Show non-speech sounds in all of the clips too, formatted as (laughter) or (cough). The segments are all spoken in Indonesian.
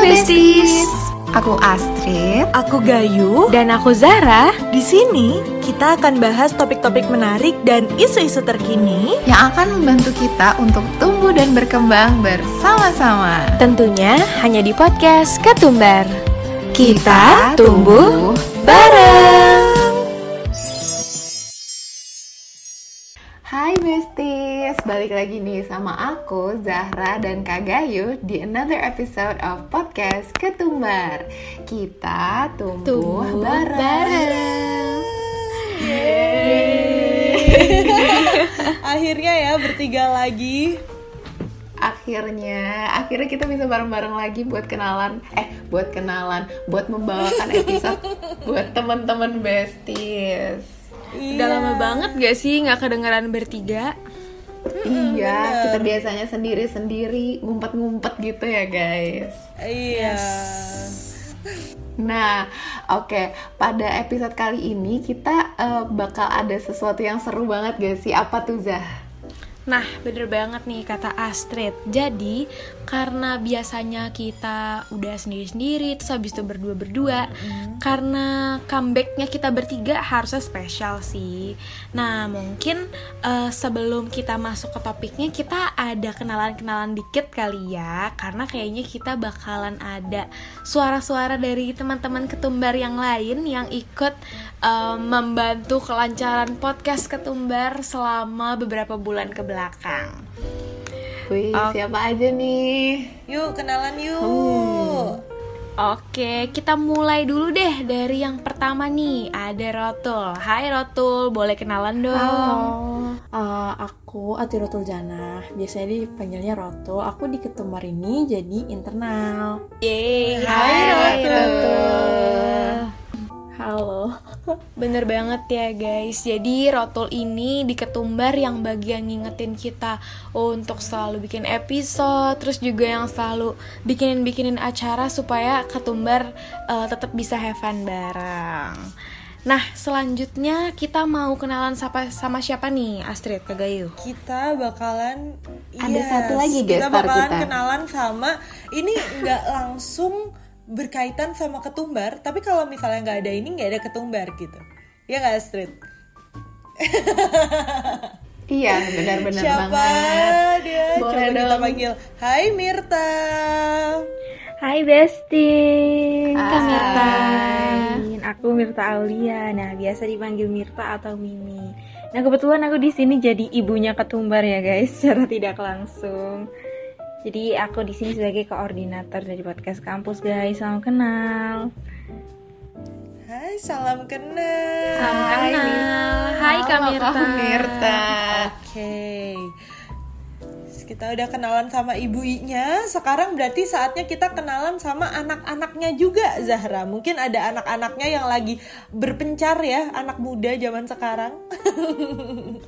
Besties. Aku Astrid. Aku Gayu. Dan aku Zara. Di sini kita akan bahas topik-topik menarik dan isu-isu terkini yang akan membantu kita untuk tumbuh dan berkembang bersama-sama. Tentunya hanya di podcast Ketumbar. Kita, tumbuh bareng. Balik lagi nih sama aku Zahra dan Kak Gayu di another episode of podcast Ketumbar. Kita tumbuh, Tumbuh bareng. bareng. (laughs) Akhirnya ya bertiga lagi Akhirnya, akhirnya kita bisa bareng-bareng lagi buat kenalan, eh buat kenalan, buat membawakan episode (laughs) buat teman-teman Besties. Udah lama banget gak sih nggak kedengeran bertiga? Iya, kita biasanya sendiri-sendiri, ngumpet-ngumpet gitu ya guys. Iya Nah, oke, pada episode kali ini kita eh, bakal ada sesuatu yang seru banget gak sih? Apa tuh Zah? Nah, bener banget nih kata Astrid. Jadi, karena biasanya kita udah sendiri-sendiri, terus habis itu berdua-berdua, karena comebacknya kita bertiga harusnya spesial sih. Nah, mungkin eh, sebelum kita masuk ke topiknya, kita ada kenalan-kenalan dikit kali ya, karena kayaknya kita bakalan ada suara-suara dari teman-teman ketumbar yang lain yang ikut eh, membantu kelancaran podcast ketumbar selama beberapa bulan ke belakang. Wih, Oke. siapa aja nih? Yuk kenalan yuk Hmm. Oke, kita mulai dulu deh dari yang pertama nih. Ada Rotul. Hai Rotul, boleh kenalan dong? Halo, Eh, aku Atirotul Janah. Biasanya dipanggilnya Rotul. Aku di Ketumbar ini jadi internal. Yeay, Hai, Rotul. Rotul. Halo. Bener banget ya guys. Jadi Rotul ini di ketumbar yang bagian ngingetin kita untuk selalu bikin episode, terus juga yang selalu bikinin-bikinin acara supaya ketumbar eh, tetap bisa have fun bareng. Nah, selanjutnya kita mau kenalan sama, sama siapa nih, Astrid Kagayu? Kita bakalan Ada yes, satu lagi Kita guest star bakalan kita. kenalan sama Ini nggak langsung berkaitan sama ketumbar Tapi kalau misalnya nggak ada ini nggak ada ketumbar gitu Ya nggak Astrid? (laughs) Iya, benar-benar Siapa banget. dia? Boleh Coba kita dong. panggil Hai Mirta Hai Besti Kak Mirta. Aku Mirta Aulia Nah biasa dipanggil Mirta atau Mimi Nah kebetulan aku di sini jadi ibunya ketumbar ya guys (laughs) Secara tidak langsung Jadi aku di sini sebagai koordinator dari podcast kampus guys Salam kenal Hai salam kenal Salam Hai, kenal. Hai Kak Halo, Mirta. Kak Mirta. Oke. Kita udah kenalan sama ibunya, sekarang berarti saatnya kita kenalan sama anak-anaknya juga Zahra. Mungkin ada anak-anaknya yang lagi berpencar ya, anak muda zaman sekarang. (laughs)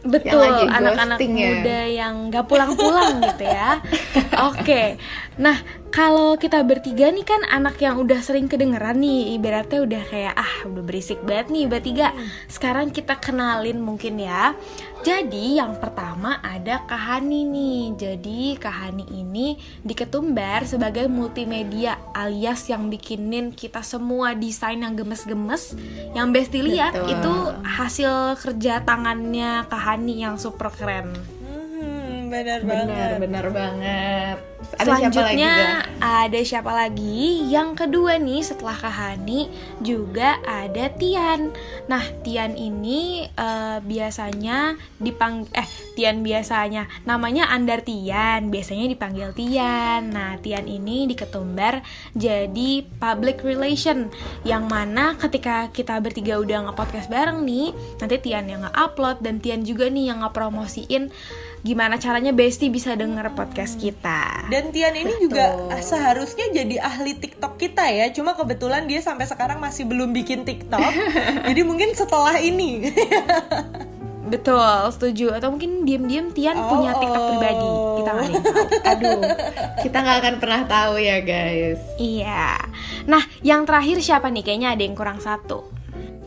Betul, anak-anak ya. muda yang gak pulang-pulang gitu ya. (laughs) Oke, nah kalau kita bertiga nih kan anak yang udah sering kedengeran nih, ibaratnya udah kayak ah udah berisik banget nih bertiga. Sekarang kita kenalin mungkin ya. Jadi yang pertama ada Kahani nih. Jadi Kahani ini diketumbar sebagai multimedia alias yang bikinin kita semua desain yang gemes-gemes. Yang besti lihat itu hasil kerja tangannya Kahani yang super keren. Benar banget. benar banget. Ada siapa lagi, Selanjutnya ada siapa lagi? Yang kedua nih setelah Kahani juga ada Tian. Nah Tian ini eh, biasanya dipang eh Tian biasanya namanya Andar Tian. Biasanya dipanggil Tian. Nah Tian ini diketumbar jadi public relation yang mana ketika kita bertiga udah nge-podcast bareng nih nanti Tian yang nge-upload dan Tian juga nih yang nge-promosiin gimana caranya Besti bisa denger podcast kita. Dan Tian ini juga seharusnya jadi ahli TikTok kita ya. Cuma kebetulan dia sampai sekarang masih belum bikin TikTok. (laughs) jadi mungkin setelah ini. Betul, setuju. Atau mungkin diam-diam Tian Oh, punya TikTok oh. pribadi. Kita nggak tahu. Aduh, kita nggak akan pernah tahu ya guys. Iya. Nah, yang terakhir siapa nih? Kayaknya ada yang kurang satu.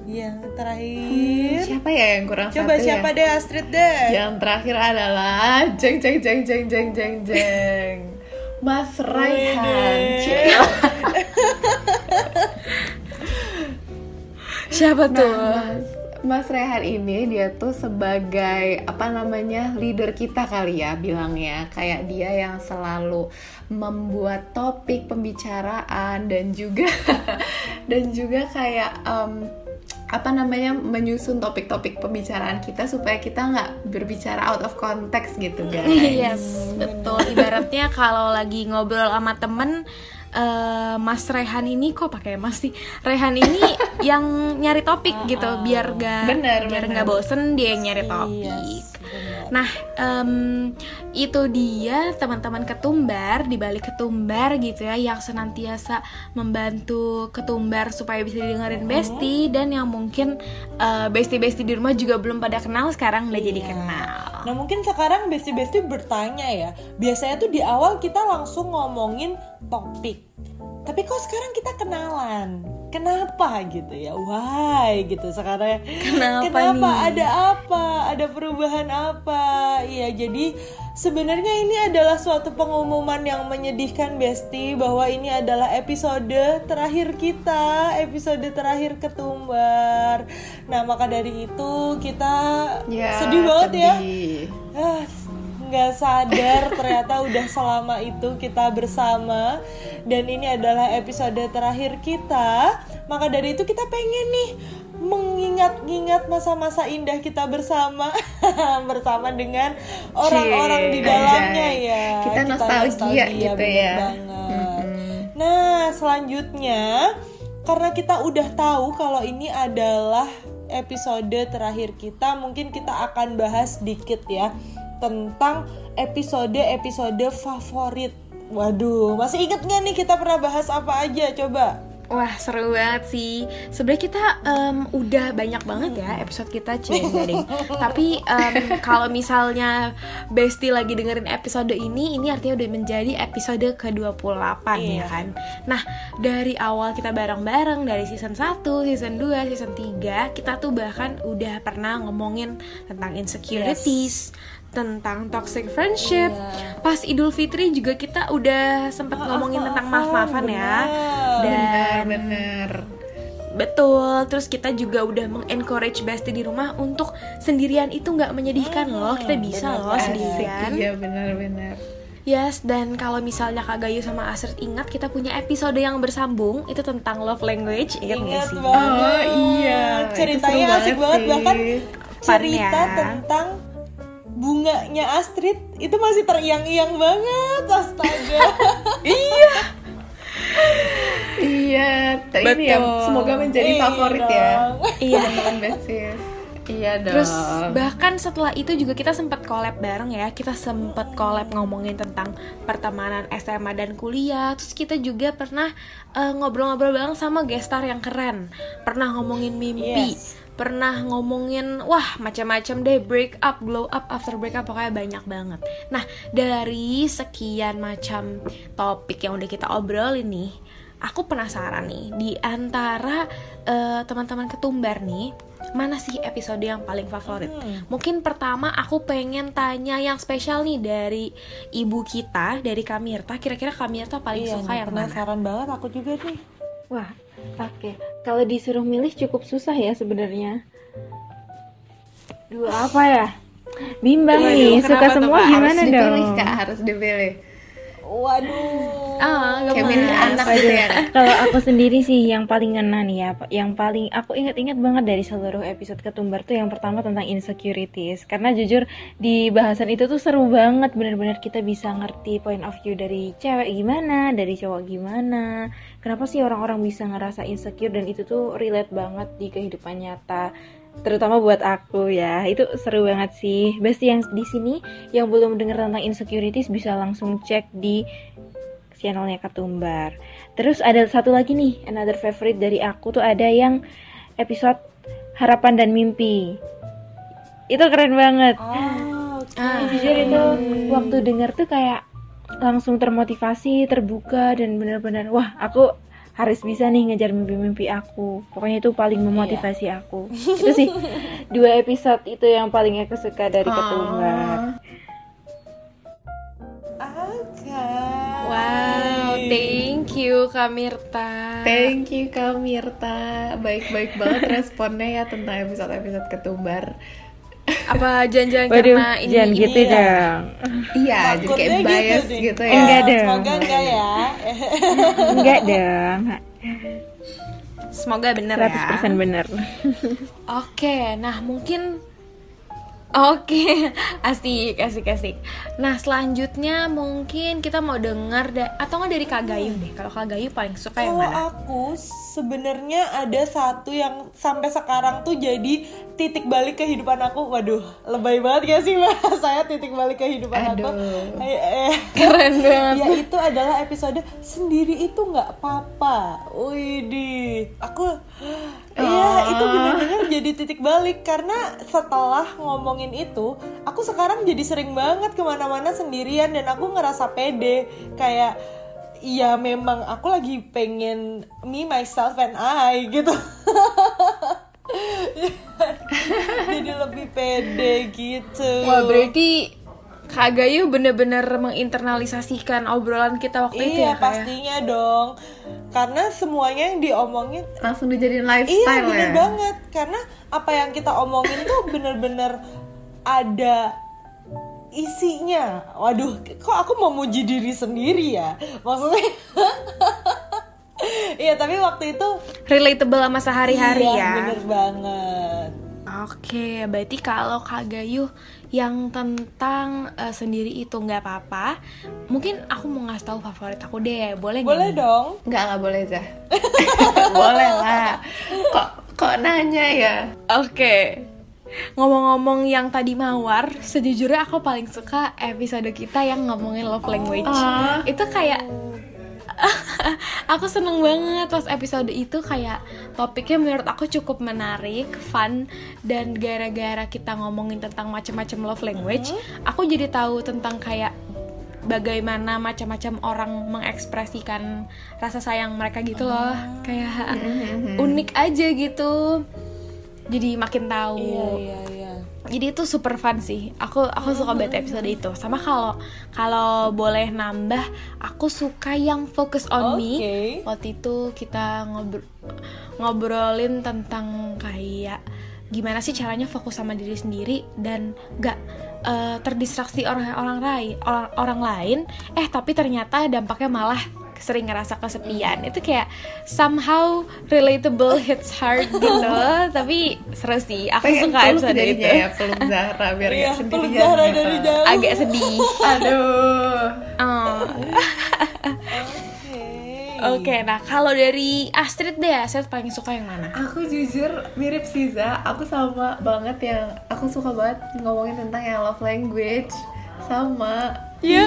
Yang terakhir. Siapa ya yang kurang Coba satu siapa ya? deh Astrid deh. Yang terakhir adalah jeng jeng jeng jeng jeng jeng jeng. Mas Raihan. Siapa tuh? Nah, Mas, Mas Rehan ini dia tuh sebagai apa namanya leader kita kali ya bilangnya kayak dia yang selalu membuat topik pembicaraan dan juga (laughs) dan juga kayak em, apa namanya menyusun topik-topik pembicaraan kita supaya kita nggak berbicara out of context gitu guys. Yes, betul. Ibaratnya kalau lagi ngobrol sama temen eh, Mas Rehan ini kok pakai Mas sih? Rehan ini (laughs) yang nyari topik gitu, biar gak Bener, biar nggak bosen dia yang nyari Yes, topik. Nah, em, itu dia teman-teman ketumbar di balik ketumbar gitu ya yang senantiasa membantu ketumbar supaya bisa didengerin Besti dan yang mungkin eh, Besti-Besti di rumah juga belum pada kenal sekarang udah jadi Iya. kenal. Nah mungkin sekarang besti-besti bertanya ya Biasanya tuh di awal kita langsung ngomongin topik Tapi kok sekarang kita kenalan? Kenapa gitu ya? Why gitu sekarang? Kenapa Kenapa? nih? ada apa? Ada perubahan apa? Iya jadi sebenarnya ini adalah suatu pengumuman yang menyedihkan Besti Bahwa ini adalah episode terakhir kita Episode terakhir ketumbar. Nah maka dari itu kita Ya, sedih banget ya. sedih. Ah, nggak sadar ternyata udah selama itu kita bersama. Dan ini adalah episode terakhir kita. Maka dari itu kita pengen nih mengingat-ingat masa-masa indah kita bersama. (laughs) Bersama dengan orang-orang di dalamnya ya. Kita nostalgia gitu bener ya. banget. nah selanjutnya karena kita udah tahu kalau ini adalah episode terakhir kita mungkin kita akan bahas sedikit ya tentang episode-episode favorit. Waduh, masih inget nggak nih kita pernah bahas apa aja? Coba. Wah seru banget sih. Sebenarnya kita em, udah banyak banget ya episode kita deh. Tapi em, kalau misalnya Besti lagi dengerin episode ini, ini artinya udah menjadi episode ke-28 ya Iya. kan. Nah, dari awal kita bareng-bareng dari season 1, season 2, season 3, kita tuh bahkan udah pernah ngomongin tentang insecurities, tentang toxic friendship. Iya. Pas Idul Fitri juga kita udah sempet ngomongin tentang maaf-maafan ya. Dan Bener-bener. Betul, terus kita juga udah mengencourage Besti di rumah untuk sendirian itu nggak menyedihkan loh, kita bisa bener loh sendirian. Iya bener-bener. Yes, dan kalau misalnya Kak Gayu sama Astrid ingat kita punya episode yang bersambung itu tentang love language, ingat nggak sih? banget. Oh, iya. Ceritanya asik banget banget sih. bahkan cerita ya. tentang bunganya Astrid itu masih teriang-iang banget astaga (laughs) Iya, t- ini ya Betul. semoga menjadi Iya favorit ya. dong. Iya. Teman-teman Besis. Iya dong. Terus bahkan setelah itu juga kita sempat collab bareng ya. Kita sempat collab ngomongin tentang pertemanan SMA dan kuliah. Terus kita juga pernah eh, ngobrol-ngobrol bareng sama gestar yang keren. Pernah ngomongin mimpi. Yes. Pernah ngomongin wah macam-macam deh break up, glow up, after break up pokoknya banyak banget. Nah, dari sekian macam topik yang udah kita obrolin nih, aku penasaran nih di antara eh, teman-teman ketumbar nih mana sih episode yang paling favorit? Mungkin pertama aku pengen tanya yang spesial nih dari ibu kita dari Kamirta. Kira-kira Kamirta paling Iya suka yang mana? penasaran banget aku juga nih Wah, oke. Kalau disuruh milih cukup susah ya sebenarnya. Dua apa ya? Bimbang Waduh, nih, suka semua gimana harus dipilih dong? kak, harus dipilih. Waduh Ah, Kayak milih anak gitu ya. Kak? Kalau aku sendiri sih yang paling ngena nih ya, yang paling aku ingat-ingat banget dari seluruh episode ketumbar tuh yang pertama tentang insecurities. Karena jujur di bahasan itu tuh seru banget, bener-bener kita bisa ngerti point of view dari cewek gimana, dari cowok gimana. Kenapa sih orang-orang bisa ngerasa insecure dan itu tuh relate banget di kehidupan nyata terutama buat aku ya itu seru banget sih Besti yang di sini yang belum dengar tentang insecurities bisa langsung cek di channelnya Ketumbar. Terus ada satu lagi nih, another favorite dari aku tuh ada yang episode Harapan dan Mimpi. Itu keren banget. ah, oke. Ah. Jujur itu waktu denger tuh kayak langsung termotivasi, terbuka dan bener-bener wah aku harus bisa nih ngejar mimpi-mimpi aku. Pokoknya itu paling memotivasi aku. itu sih (laughs) dua episode itu yang paling aku suka dari Ketumbar. Oke. Wow, Thank you Kak Mirta. Thank you Kak Mirta. Baik-baik banget (laughs) responnya ya tentang episode-episode ketumbar. Apa Waduh, karena ini jangan ini gitu ya? dong. Iya, jadi kayak gitu bias gitu, Eh, ya. Enggak dong. Semoga enggak ya. Enggak dong. Semoga bener 100% ya. bener. Oke, nah mungkin Oke, (laughs) asik, asik, asik. Nah, selanjutnya mungkin kita mau dengar da- atau nggak dari Kak Gayu deh. Kalau Kak Gayu paling suka yang Kalau mana? aku sebenarnya ada satu yang sampai sekarang tuh jadi titik balik kehidupan aku. Waduh, lebay banget gak sih mas? (laughs) Saya titik balik kehidupan aku. Aduh. Eh, eh. Keren (laughs) banget. Ya itu adalah episode sendiri itu nggak apa-apa. Widih, aku (gasps) Iya, itu benar-benar jadi titik balik karena setelah ngomongin itu, aku sekarang jadi sering banget ke mana-mana sendirian dan aku ngerasa pede kayak Iya memang aku lagi pengen me myself and I gitu. (laughs) (laughs) jadi lebih pede gitu. Wah, berarti Kak Gayu bener-bener menginternalisasikan obrolan kita waktu itu Iya ya, Kak ya? pastinya dong Karena semuanya yang diomongin Langsung dijadiin Iya lifestyle bener ya. banget Karena apa yang kita omongin tuh bener-bener ada isinya Waduh kok aku mau muji diri sendiri ya Maksudnya (laughs) Iya tapi waktu itu Relatable sama sehari-hari iya, ya. bener banget Oke, berarti kalau Kak Gayu yang tentang eh, sendiri itu nggak apa-apa, mungkin aku mau ngasih tahu favorit aku deh, boleh nggak Boleh nih? dong Enggak, enggak boleh, Zah. (laughs) boleh lah. Kok kok nanya ya? Oke. Ngomong-ngomong yang tadi mawar, sejujurnya aku paling suka episode kita yang ngomongin love language. Ah. Itu kayak (laughs) aku seneng banget pas episode itu kayak topiknya menurut aku cukup menarik, fun dan gara-gara kita ngomongin tentang macam-macam love language, aku jadi tahu tentang kayak bagaimana macam-macam orang mengekspresikan rasa sayang mereka gitu loh. Kayak unik aja gitu. Jadi makin tahu. Iya iya iya. Jadi itu super fun sih. Aku aku suka banget episode itu. Sama kalau kalau boleh nambah aku suka yang focus on me. Oke. waktu itu kita ngobr ngobrolin tentang kayak gimana sih caranya fokus sama diri sendiri dan gak eh, terdistraksi orang orang lain orang orang lain. Eh tapi ternyata dampaknya malah sering ngerasa kesepian itu kayak somehow relatable hits hard gitu (laughs) tapi seru sih aku Pengen suka episode itu ya, peluk Zahra biar Iya gak peluk sendirian. Zahra gitu. dari jauh agak sedih (laughs) Aduh. Oh. Oke. Oke, nah kalau dari Astrid deh, Astrid paling suka yang mana? Aku jujur mirip Siza, aku sama banget yang aku suka banget ngomongin tentang yang love language sama Iya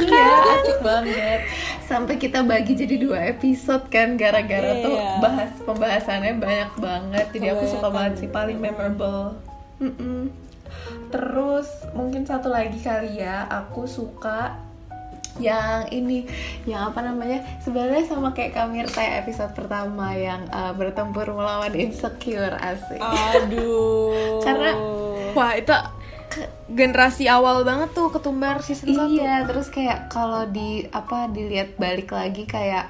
asik banget Sampai kita bagi jadi dua episode kan Gara-gara tuh Iya. bahas pembahasannya banyak banget Jadi aku suka banget sih, paling memorable Mm-mm. Terus mungkin satu lagi kali ya Aku suka yang ini yang apa namanya sebenarnya sama kayak Kamirta ya episode pertama yang uh, bertempur melawan insecure asik Aduh. (laughs) Karena- Wah, itu generasi awal banget tuh ketumbar season 1. iya terus kayak kalau di apa dilihat balik lagi kayak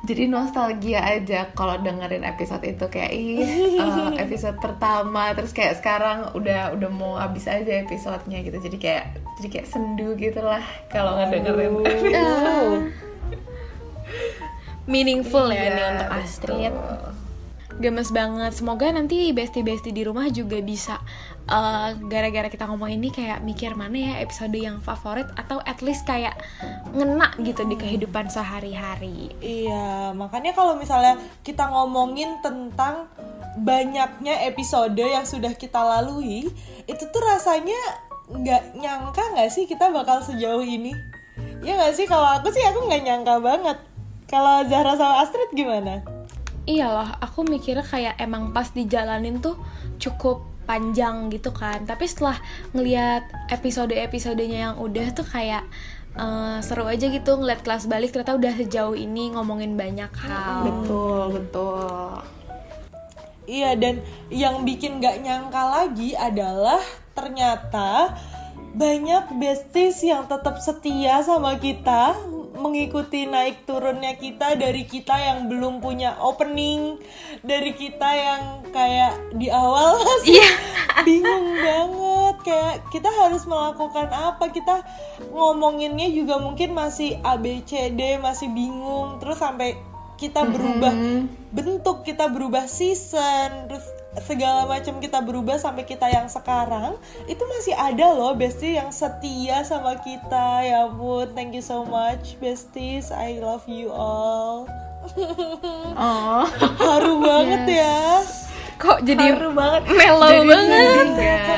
jadi nostalgia aja kalau dengerin episode itu kayak ih uh, (laughs) episode pertama terus kayak sekarang udah udah mau habis aja episodenya gitu jadi kayak jadi kayak sendu gitu lah kalau ngedengerin Ah. (laughs) Meaningful ya Iya, nih untuk Astrid. betul. Gemes banget. Semoga nanti bestie-bestie di rumah juga bisa eh, gara-gara kita ngomong ini kayak mikir mana ya episode yang favorit atau at least kayak ngena gitu di kehidupan sehari-hari. Iya, makanya kalau misalnya kita ngomongin tentang banyaknya episode yang sudah kita lalui, itu tuh rasanya nggak nyangka nggak sih kita bakal sejauh ini? Ya nggak sih? Kalau aku sih aku nggak nyangka banget. Kalau Zahra sama Astrid gimana? Iya loh, aku mikirnya kayak emang pas dijalanin tuh cukup panjang gitu kan. Tapi setelah ngeliat episode-episodenya yang udah tuh kayak eh, seru aja gitu ngeliat kelas balik ternyata udah sejauh ini ngomongin banyak hal. betul betul Iya dan yang bikin gak nyangka lagi adalah ternyata banyak besties yang tetap setia sama kita mengikuti naik turunnya kita dari kita yang belum punya opening, dari kita yang kayak di awal masih (laughs) bingung banget kayak kita harus melakukan apa? Kita ngomonginnya juga mungkin masih ABCD masih bingung terus sampai kita berubah bentuk kita berubah season terus segala macam kita berubah sampai kita yang sekarang itu masih ada loh bestie yang setia sama kita. Ya ampun thank you so much besties. I love you all. (laughs) Oh, haru banget ya. Kok jadi haru banget. mellow Jadi banget?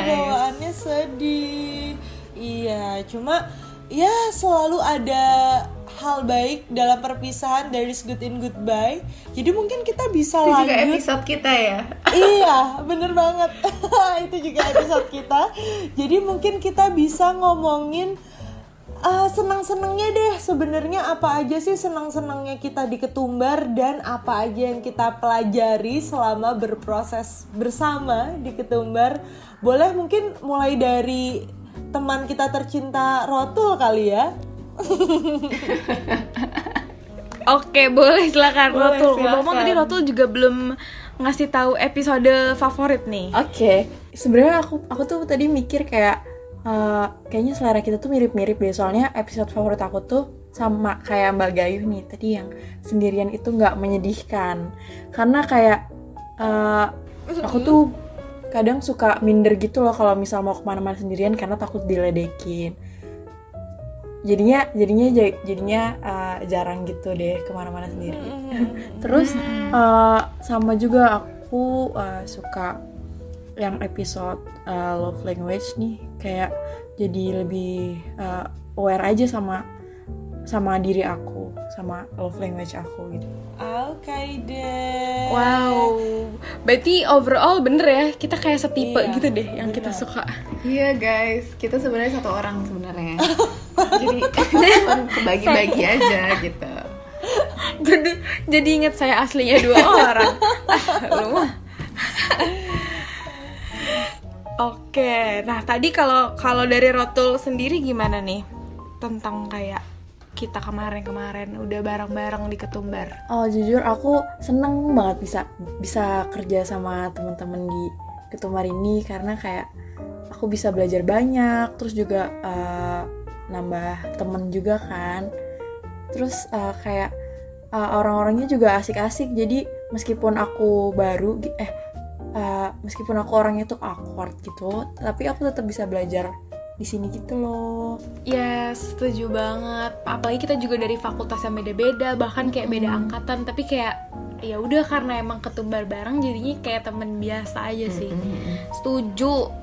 bawaannya sedih. Iya cuma ya selalu ada hal baik dalam perpisahan is good in goodbye jadi mungkin kita bisa Itu juga lanjut episode kita ya. (laughs) iya, bener banget. (laughs) itu juga episode kita. Jadi mungkin kita bisa ngomongin uh, senang-senangnya deh. Sebenarnya apa aja sih senang-senangnya kita di Ketumbar dan apa aja yang kita pelajari selama berproses bersama di Ketumbar. Boleh mungkin mulai dari teman kita tercinta Rotul kali ya. (laughs) Oke, boleh silakan Boleh, Rotul. silakan. Ngomong tadi Rotul juga belum ngasih tahu episode favorit nih. Oke, sebenarnya aku aku tuh tadi mikir kayak eh, kayaknya selera kita tuh mirip-mirip deh. Soalnya episode favorit aku tuh sama kayak Mbak Gayuh nih tadi yang sendirian itu nggak menyedihkan. Karena kayak eh, aku tuh kadang suka minder gitu loh kalau misal mau ke mana-mana sendirian karena takut diledekin. Jadinya jadinya ja- jadinya eh, jarang gitu deh ke mana-mana sendiri. Terus uh, sama juga aku uh, suka yang episode uh, love language nih kayak jadi lebih uh, aware aja sama sama diri aku sama love language aku gitu. Oke deh. Wow. Berarti overall bener ya, kita kayak setipe Iya, gitu deh yang kita bener. suka. Iya guys, kita sebenarnya satu orang sebenarnya. (laughs) Jadi (laughs) kebagi-bagi aja gitu. jadi jadi inget saya aslinya dua orang. (laughs) Oke, nah tadi kalau kalau dari Rotul sendiri gimana nih tentang kayak kita kemarin-kemarin udah bareng-bareng di Ketumbar. Oh jujur aku seneng banget bisa bisa kerja sama teman-teman di ketumbar ini karena kayak aku bisa belajar banyak terus juga uh, nambah temen juga kan terus uh, kayak uh, orang-orangnya juga asik-asik jadi meskipun aku baru eh uh, meskipun aku orangnya tuh awkward gitu tapi aku tetap bisa belajar di sini gitu loh Ya setuju banget. Apalagi kita juga dari fakultas yang beda-beda, bahkan kayak beda angkatan. Tapi kayak ya udah karena emang ketumbar bareng, jadinya kayak temen biasa aja sih. Setuju.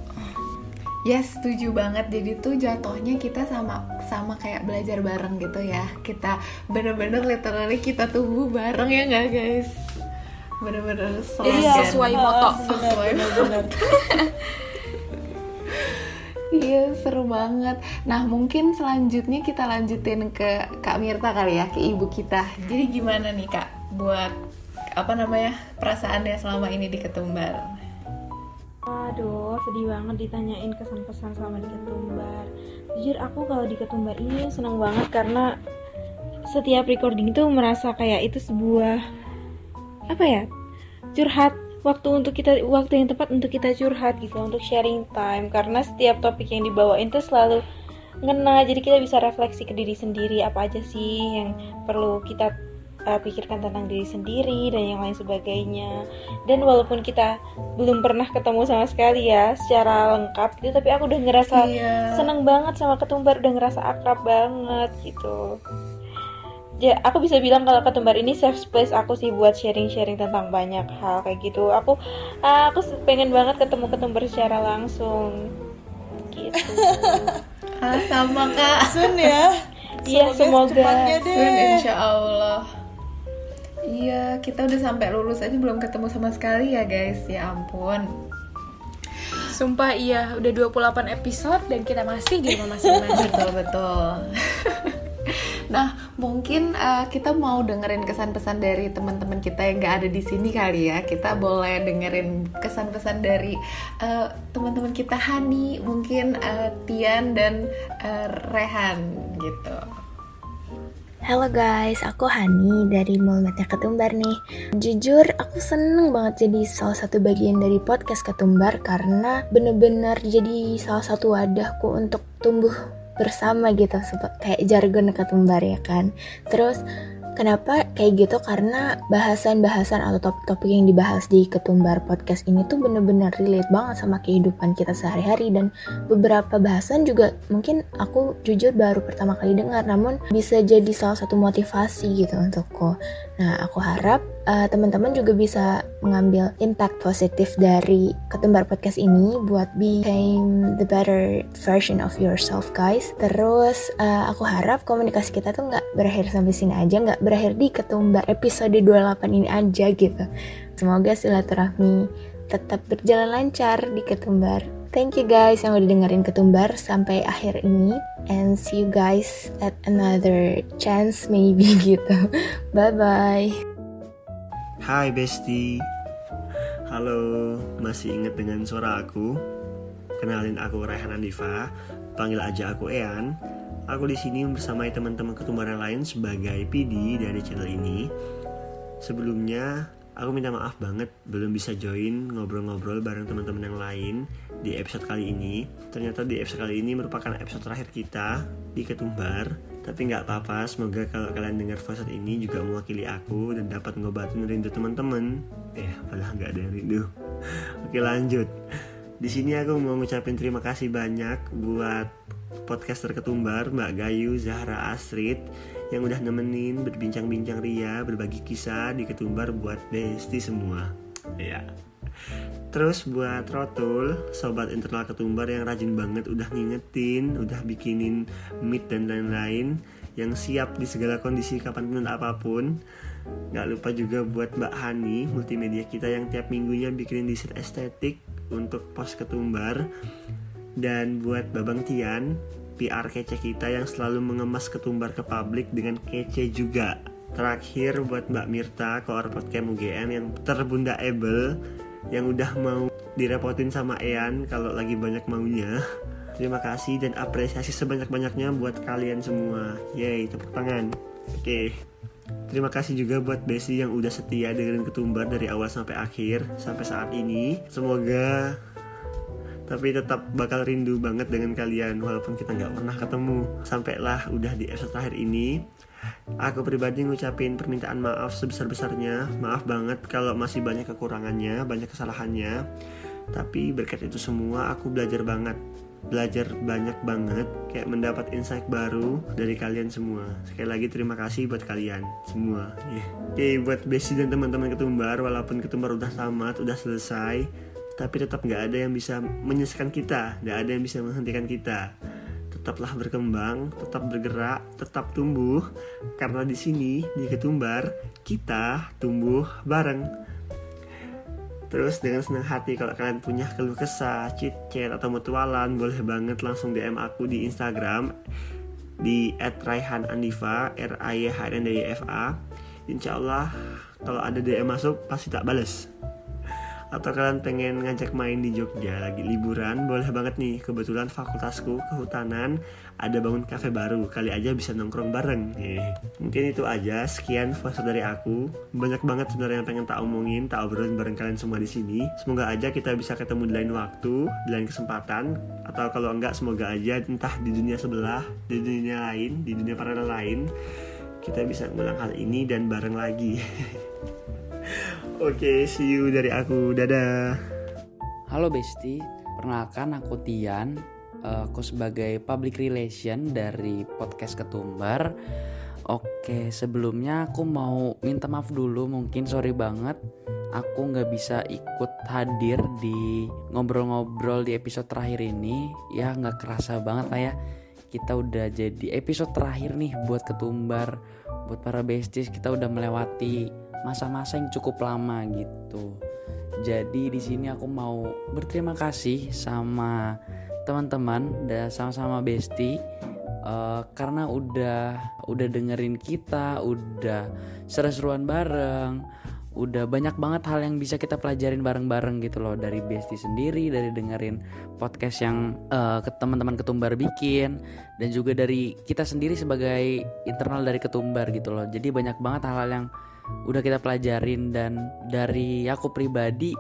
Ya setuju banget. Jadi tuh jatuhnya kita sama sama kayak belajar bareng gitu ya. Kita bener-bener literally kita tumbuh bareng ya nggak guys? Bener-bener slogan. sesuai moto. Sesuai Iya seru banget. Nah mungkin selanjutnya kita lanjutin ke Kak Mirta kali ya, ke ibu kita. Jadi gimana nih Kak, buat apa namanya perasaannya selama ini di Ketumbar? Aduh, sedih banget ditanyain kesan-pesan selama di Ketumbar. Jujur aku kalau di Ketumbar ini seneng banget karena setiap recording itu merasa kayak itu sebuah apa ya curhat. Waktu untuk kita waktu yang tepat untuk kita curhat gitu untuk sharing time. Karena setiap topik yang dibawain tuh selalu ngena jadi kita bisa refleksi ke diri sendiri. Apa aja sih yang perlu kita uh, pikirkan tentang diri sendiri dan yang lain sebagainya dan walaupun kita belum pernah ketemu sama sekali ya secara lengkap gitu tapi aku udah ngerasa Iya. seneng banget sama ketumbar udah ngerasa akrab banget gitu ya aku bisa bilang kalau ketumbar ini safe space aku sih buat sharing-sharing tentang banyak hal kayak gitu aku ah, aku pengen banget ketemu ketumbar secara langsung gitu (laughs) Ah, sama Kak. Sun ya. Iya, semoga. deh. Sun insya Allah. Iya, kita udah sampai lulus aja belum ketemu sama sekali ya guys. Ya ampun. Sumpah iya, udah 28 episode dan kita masih di rumah masing-masing. (laughs) betul betul. (laughs) nah mungkin eh, kita mau dengerin kesan pesan dari teman-teman kita yang nggak ada di sini kali ya. Kita boleh dengerin kesan pesan dari eh, teman-teman kita Hani, mungkin eh, Tian dan eh, Rehan gitu. Halo guys, aku Hani dari Mulmetnya Ketumbar nih. Jujur, aku seneng banget jadi salah satu bagian dari podcast Ketumbar karena bener-bener jadi salah satu wadahku untuk tumbuh bersama gitu, kayak jargon Ketumbar ya kan. Terus Kenapa kayak gitu? Karena bahasan-bahasan atau topik-topik yang dibahas di Ketumbar Podcast ini tuh bener-bener relate banget sama kehidupan kita sehari-hari dan beberapa bahasan juga mungkin aku jujur baru pertama kali dengar namun bisa jadi salah satu motivasi gitu untukku. Nah, aku harap uh, teman-teman juga bisa mengambil impact positif dari ketumbar podcast ini buat become the better version of yourself guys terus uh, aku harap komunikasi kita tuh nggak berakhir sampai sini aja nggak berakhir di ketumbar episode 28 ini aja gitu semoga silaturahmi tetap berjalan lancar di ketumbar Thank you guys yang udah dengerin ketumbar sampai akhir ini and see you guys at another chance maybe (laughs) gitu. Bye bye. Hai Besti Halo, masih inget dengan suara aku? Kenalin aku Raihan Andiva, panggil aja aku Ean. Aku di sini bersama teman-teman ketumbar yang lain sebagai PD dari channel ini. Sebelumnya, aku minta maaf banget belum bisa join ngobrol-ngobrol bareng teman-teman yang lain di episode kali ini. Ternyata di episode kali ini merupakan episode terakhir kita di Ketumbar tapi nggak apa-apa, semoga kalau kalian dengar voice ini juga mewakili aku dan dapat ngobatin rindu teman-teman. Eh, padahal nggak ada rindu. (laughs) Oke lanjut. Di sini aku mau ngucapin terima kasih banyak buat podcaster ketumbar Mbak Gayu, Zahra Astrid yang udah nemenin berbincang-bincang ria, berbagi kisah di ketumbar buat besti semua. Ya. Terus buat Rotul, sobat internal ketumbar yang rajin banget udah ngingetin, udah bikinin meet dan lain-lain yang siap di segala kondisi kapan pun apa pun. Gak lupa juga buat Mbak Hani, multimedia kita yang tiap minggunya bikinin desain estetik untuk pos ketumbar. Dan buat Babang Tian, PR kece kita yang selalu mengemas ketumbar ke publik dengan kece juga. Terakhir buat Mbak Mirta, koorpot Camp UGM yang terbunda able yang udah mau direpotin sama Ean kalau lagi banyak maunya. Terima kasih dan apresiasi sebanyak-banyaknya buat kalian semua. Yeay, tepuk tangan. Oke. Terima kasih juga buat Besi yang udah setia dengerin ketumbar dari awal sampai akhir sampai saat ini. Semoga tapi tetap bakal rindu banget dengan kalian walaupun kita nggak pernah ketemu. Sampailah udah di episode terakhir ini. Aku pribadi ngucapin permintaan maaf sebesar-besarnya. Maaf banget kalau masih banyak kekurangannya, banyak kesalahannya. Tapi berkat itu semua aku belajar banget. Belajar banyak banget kayak mendapat insight baru dari kalian semua. Sekali lagi terima kasih buat kalian semua. Yeah. Oke, okay, buat Besi dan teman-teman ketumbar walaupun ketumbar udah tamat, udah selesai, tapi tetap nggak ada yang bisa menyelesaikan kita, nggak ada yang bisa menghentikan kita tetaplah berkembang, tetap bergerak, tetap tumbuh karena di sini di Ketumbar kita tumbuh bareng. Terus dengan senang hati kalau kalian punya keluh kesah, chit chat atau mutualan boleh banget langsung DM aku di Instagram di @raihanandiva r a y h n d y f a. Insya Allah kalau ada DM masuk pasti tak bales atau kalian pengen ngajak main di Jogja lagi liburan boleh banget nih. Kebetulan fakultasku kehutanan ada bangun cafe baru. Kali aja bisa nongkrong bareng. Nih mungkin itu aja. Sekian voice dari aku. Banyak banget sebenarnya yang pengen tak omongin tak obrolin bareng kalian semua di sini. Semoga aja kita bisa ketemu di lain waktu di lain kesempatan. Atau kalau enggak semoga aja entah di dunia sebelah di dunia lain di dunia paralel lain kita bisa mengulang hal ini dan bareng lagi (laughs) Oke, okay, see you dari aku. Dadah. Halo Besti, perkenalkan aku Tian. Eh, aku sebagai public relation dari podcast Ketumbar. Oke, sebelumnya aku mau minta maaf dulu, mungkin sorry banget. Aku nggak bisa ikut hadir di ngobrol-ngobrol di episode terakhir ini. Ya nggak kerasa banget lah ya. Kita udah jadi episode terakhir nih buat Ketumbar. Buat para besties kita udah melewati masa-masa yang cukup lama gitu. Jadi di sini aku mau berterima kasih sama teman-teman dan sama-sama Besti uh, karena udah udah dengerin kita, udah seru-seruan bareng, udah banyak banget hal yang bisa kita pelajarin bareng-bareng gitu loh dari Besti sendiri dari dengerin podcast yang uh, ke teman-teman ketumbar bikin dan juga dari kita sendiri sebagai internal dari ketumbar gitu loh jadi banyak banget hal-hal yang udah kita pelajarin dan dari aku pribadi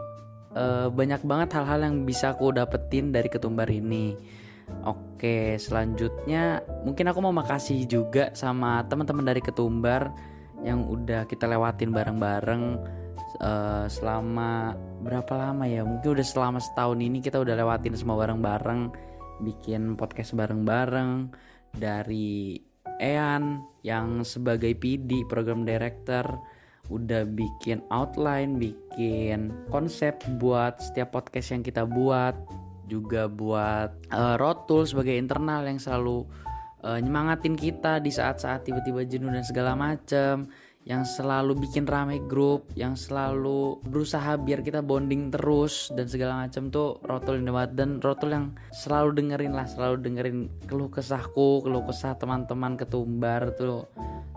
uh, banyak banget hal-hal yang bisa aku dapetin dari ketumbar ini Oke, selanjutnya mungkin aku mau makasih juga sama teman-teman dari Ketumbar yang udah kita lewatin bareng-bareng uh, selama berapa lama ya? Mungkin udah selama setahun ini kita udah lewatin semua bareng-bareng, bikin podcast bareng-bareng dari Ean yang sebagai PD program director udah bikin outline, bikin konsep buat setiap podcast yang kita buat. Juga buat uh, Rotul sebagai internal yang selalu uh, nyemangatin kita di saat-saat tiba-tiba jenuh dan segala macem. Yang selalu bikin rame grup, yang selalu berusaha biar kita bonding terus dan segala macam tuh Rotul Indemat dan Rotul yang selalu dengerin lah, selalu dengerin keluh kesahku, keluh kesah teman-teman ketumbar tuh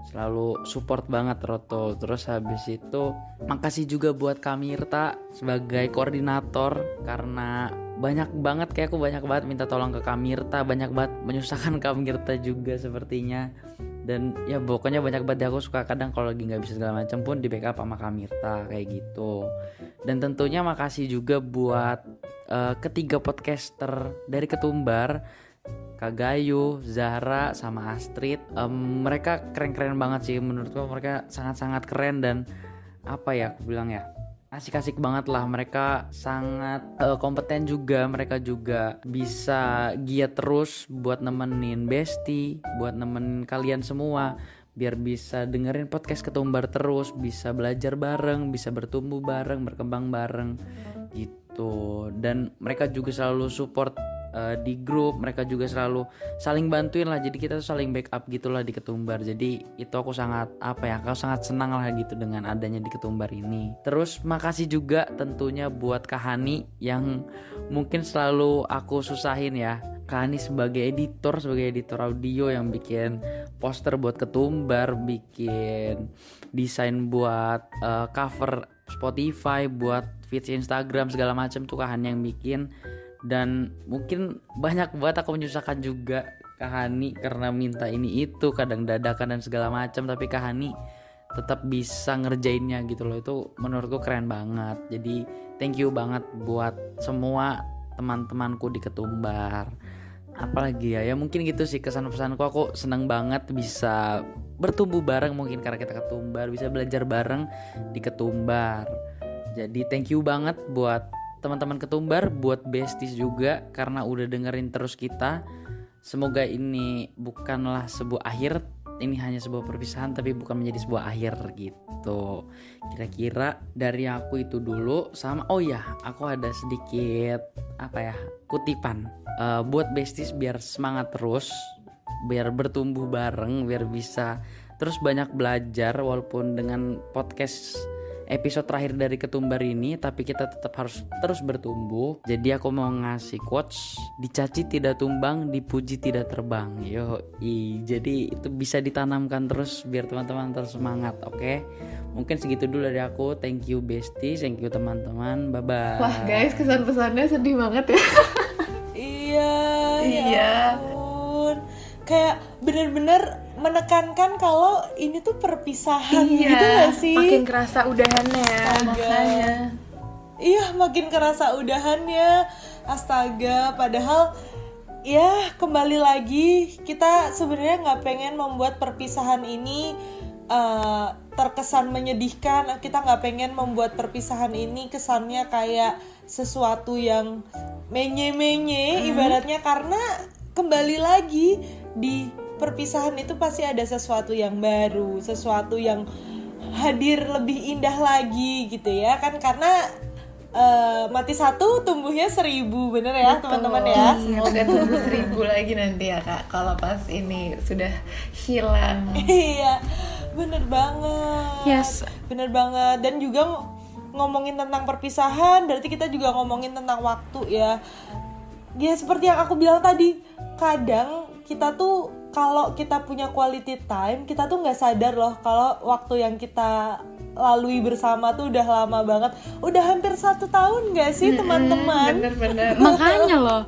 selalu support banget Rotul. Terus habis itu makasih juga buat Kamirta sebagai koordinator karena banyak banget kayak aku banyak banget minta tolong ke Kamirta banyak banget menyusahkan (laughs) Kamirta juga sepertinya dan ya pokoknya banyak banget aku suka kadang kalau lagi nggak bisa segala macam pun di backup sama Kamirta kayak gitu dan tentunya makasih juga buat uh, ketiga podcaster dari Ketumbar Kak Gayu, Zahra, sama Astrid. Um, mereka keren-keren banget sih. Menurutku mereka sangat-sangat keren dan apa ya aku bilang ya asik-asik banget lah. Mereka sangat uh, kompeten juga. Mereka juga bisa giat terus buat nemenin Besti buat nemenin kalian semua. Biar bisa dengerin podcast ketumbar terus. Bisa belajar bareng bisa bertumbuh bareng berkembang bareng. Gitu. Dan mereka juga selalu support uh, di grup mereka juga selalu saling bantuin lah. Jadi kita tuh saling backup gitulah di ketumbar. Jadi itu aku sangat apa ya aku sangat senang lah gitu dengan adanya di ketumbar ini. Terus makasih juga tentunya buat Kahani yang mungkin selalu aku susahin ya. Kahani sebagai editor sebagai editor audio yang bikin poster buat ketumbar bikin desain buat uh, cover Spotify buat feeds Instagram segala macam tuh Kahani yang bikin dan mungkin banyak banget aku menyusahkan juga Kahani karena minta ini itu kadang dadakan dan segala macam. Tapi Kahani tetap bisa ngerjainnya gitu loh. Itu menurutku keren banget. Jadi thank you banget buat semua teman-temanku di Ketumbar. Apalagi ya ya mungkin gitu sih kesan pesanku aku seneng banget bisa bertumbuh bareng mungkin karena kita ketumbar. Bisa belajar bareng di ketumbar. Jadi thank you banget buat teman-teman ketumbar buat besties juga karena udah dengerin terus kita. Semoga ini bukanlah sebuah akhir ini hanya sebuah perpisahan tapi bukan menjadi sebuah akhir gitu. Kira-kira dari aku itu dulu sama oh ya aku ada sedikit apa ya kutipan. Uh, buat besties biar semangat terus biar bertumbuh bareng biar bisa terus banyak belajar walaupun dengan podcast episode terakhir dari ketumbar ini tapi kita tetap harus terus bertumbuh. Jadi aku mau ngasih quotes dicaci tidak tumbang dipuji tidak terbang. Yo i jadi itu bisa ditanamkan terus biar teman-teman terus semangat oke? Okay? mungkin segitu dulu dari aku. Thank you bestie thank you teman-teman. Bye bye wah guys kesan pesannya sedih banget ya. Iya ya iya kayak bener-bener menekankan kalau ini tuh perpisahan iya, gitu gak sih? Makin kerasa udahannya ya. makanya. Iya, makin kerasa udahannya. Astaga, padahal ya kembali lagi kita sebenarnya nggak pengen membuat perpisahan ini uh, terkesan menyedihkan. Kita nggak pengen membuat perpisahan ini kesannya kayak sesuatu yang menye-menye hmm. ibaratnya karena kembali lagi di perpisahan itu pasti ada sesuatu yang baru, sesuatu yang hadir lebih indah lagi gitu ya. Kan karena uh, mati satu tumbuhnya seribu bener ya teman-teman ya? Semoga tumbuh seribu lagi nanti ya kak. Kalau pas ini sudah hilang. Iya bener banget. Yes. Bener banget. Dan juga ngomongin tentang perpisahan berarti kita juga ngomongin tentang waktu ya ya seperti yang aku bilang tadi kadang kita tuh kalau kita punya quality time kita tuh nggak sadar loh kalau waktu yang kita lalui bersama tuh udah lama banget. Udah hampir satu tahun nggak sih teman-teman? bener-bener (laughs) Makanya loh.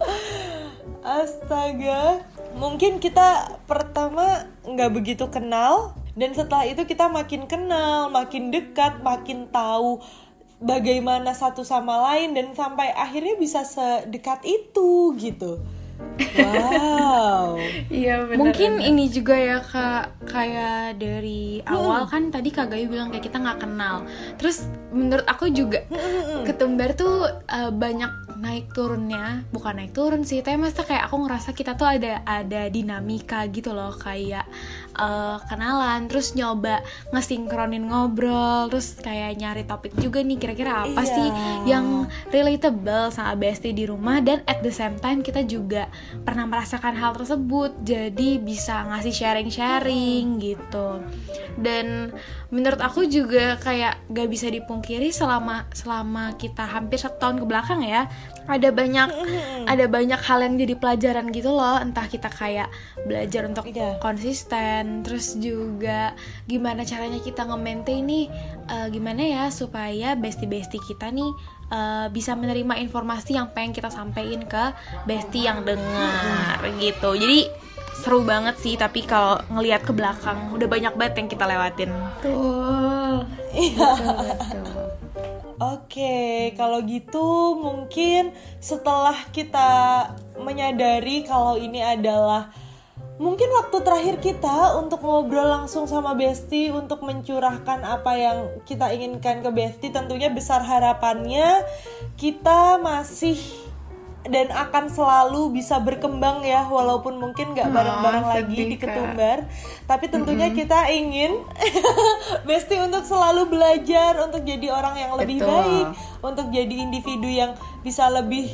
Astaga, mungkin kita pertama nggak begitu kenal dan setelah itu kita makin kenal, makin dekat, makin tahu bagaimana satu sama lain dan sampai akhirnya bisa sedekat itu gitu. Wow. (laughs) iya bener Mungkin ini juga ya kak kayak dari awal kan tadi kak Gayu bilang kayak kita nggak kenal. Terus menurut aku juga ketumbar tuh eh, banyak naik turunnya, bukan naik turun sih, tapi maksudnya kayak aku ngerasa kita tuh ada ada dinamika gitu loh kayak eh, kenalan, terus nyoba ngesinkronin ngobrol, terus kayak nyari topik juga nih kira-kira apa Iya. sih yang relatable sama bestie di rumah dan at the same time kita juga pernah merasakan hal tersebut jadi bisa ngasih sharing-sharing gitu dan menurut aku juga kayak gak bisa dipungkiri selama selama kita hampir satu tahun ke belakang ya ada banyak ada banyak hal yang jadi pelajaran gitu loh. Entah kita kayak belajar untuk Iya. konsisten terus juga gimana caranya kita nge-maintain nih eh, gimana ya supaya bestie-bestie kita nih eh, bisa menerima informasi yang pengen kita sampaikan ke bestie yang dengar gitu. Jadi seru banget sih tapi kalau ngelihat ke belakang udah banyak banget yang kita lewatin. Betul. Iya. betul Oke, kalau gitu mungkin setelah kita menyadari kalau ini adalah mungkin waktu terakhir kita untuk ngobrol langsung sama Besti untuk mencurahkan apa yang kita inginkan ke Besti, tentunya besar harapannya kita masih dan akan selalu bisa berkembang ya walaupun mungkin nggak bareng-bareng Ah, lagi di ketumbar. Tapi tentunya kita ingin (laughs) Besti untuk selalu belajar untuk jadi orang yang lebih Betul. baik untuk jadi individu yang bisa lebih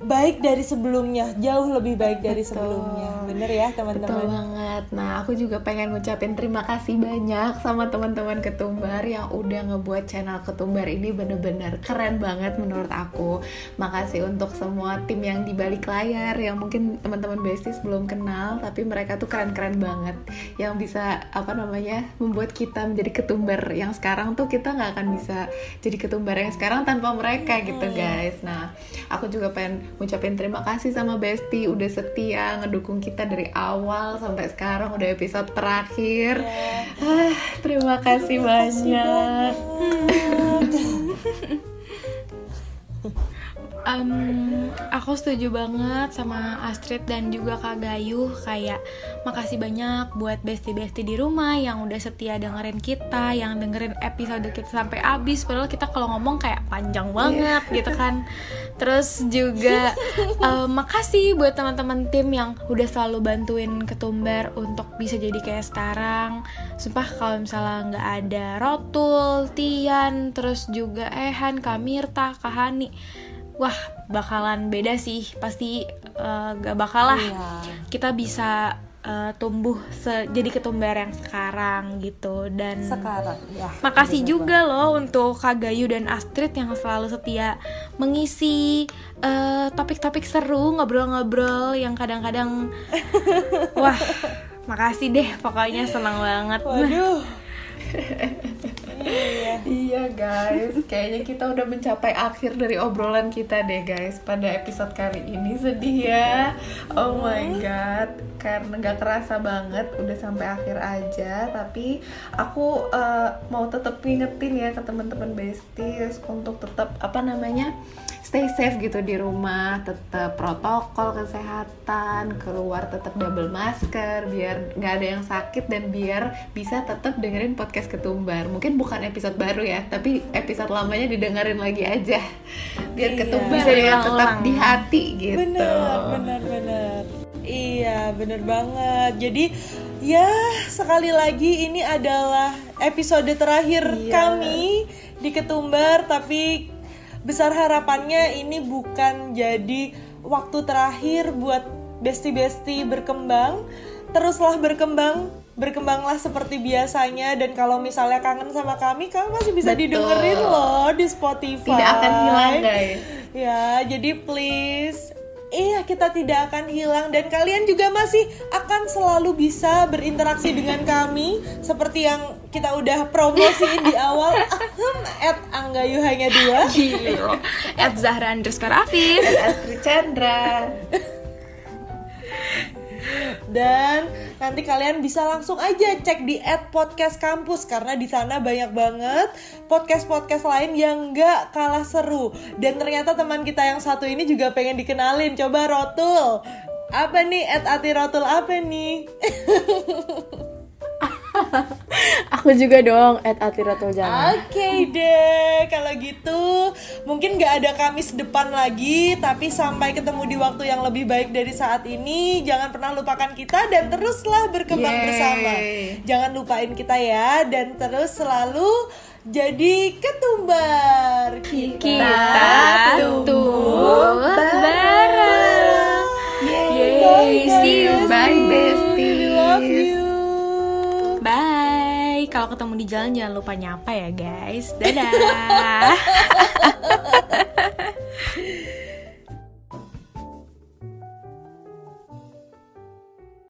baik dari sebelumnya jauh lebih baik dari sebelumnya bener ya Betul teman-teman banget. Nah, aku juga pengen ngucapin terima kasih banyak sama teman-teman Ketumbar yang udah ngebuat channel Ketumbar ini bener-bener keren banget menurut aku. Makasih untuk semua tim yang di balik layar yang mungkin teman-teman besties belum kenal, tapi mereka tuh keren-keren banget. Yang bisa apa namanya membuat kita menjadi Ketumbar yang sekarang tuh kita nggak akan bisa jadi Ketumbar yang sekarang tanpa mereka gitu guys. Nah, aku juga pengen ngucapin terima kasih sama Besti udah setia ngedukung kita dari awal sampai sekarang udah episode terakhir. Ah, terima kasih banyak. (laughs) Em, aku setuju banget sama Astrid dan juga Kak Gayu kayak makasih banyak buat bestie-bestie di rumah yang udah setia dengerin kita, yang dengerin episode kita sampai habis padahal kita kalau ngomong kayak panjang banget gitu kan. Terus juga (laughs) em, makasih buat teman-teman tim yang udah selalu bantuin Ketumbar untuk bisa jadi kayak sekarang. Sumpah kalau misalnya nggak ada Rotul, Tian, terus juga Ehan, Kamirta, Kahani wah bakalan beda sih. Pasti eh, gak bakal lah Iya. kita bisa eh, tumbuh se- jadi ketumbar yang sekarang gitu. Dan sekarang ya. makasih juga loh untuk Kak Gayu dan Astrid yang selalu setia mengisi eh, topik-topik seru ngobrol-ngobrol yang kadang-kadang (laughs) wah makasih deh. Pokoknya senang banget. Waduh (laughs) Iya. Guys, kayaknya kita udah mencapai akhir dari obrolan kita deh guys pada episode kali ini. Sedih ya. Oh my god, karena nggak kerasa banget udah sampai akhir aja. Tapi aku eh, mau tetap ngingetin ya ke teman-teman besties untuk tetap apa namanya stay safe gitu di rumah, tetap protokol kesehatan, keluar tetap double masker biar nggak ada yang sakit dan biar bisa tetap dengerin podcast ketumbar. Mungkin bukan episode baru ya, tapi episode lamanya didengerin lagi aja biar Iya. ketumbar Bisa ya tetap di hati gitu. Benar, benar, benar. Iya, benar banget. Jadi, ya sekali lagi ini adalah episode terakhir Iya. kami di Ketumbar, tapi besar harapannya ini bukan jadi waktu terakhir buat besti-besti berkembang. Teruslah berkembang, berkembanglah seperti biasanya dan kalau misalnya kangen sama kami, kamu masih bisa Betul. didengerin loh di Spotify. Tidak akan hilang guys. Ya, jadi please Iya, kita tidak akan hilang dan kalian juga masih akan selalu bisa berinteraksi dengan kami seperti yang kita udah promosiin di awal. At Anggayu hanya dua. At Zahra underscore Afif. Astrid Chandra. Dan nanti kalian bisa langsung aja cek di at podcast kampus karena di sana banyak banget podcast-podcast lain yang nggak kalah seru. Dan ternyata teman kita yang satu ini juga pengen dikenalin. Coba Rotul. Apa nih at Ati Rotul apa nih? (laughs) (laughs) Aku juga dong at Atiratul Jana. Oke deh, kalau gitu mungkin nggak ada Kamis depan lagi, tapi sampai ketemu di waktu yang lebih baik dari saat ini. Jangan pernah lupakan kita dan teruslah berkembang Yeay. bersama. Jangan lupain kita ya dan terus selalu jadi ketumbar. Kita tumbuh bareng. Yay. See you. Bye, besties. We love you kalau ketemu di jalan jangan lupa nyapa ya guys. Dadah. (laughs)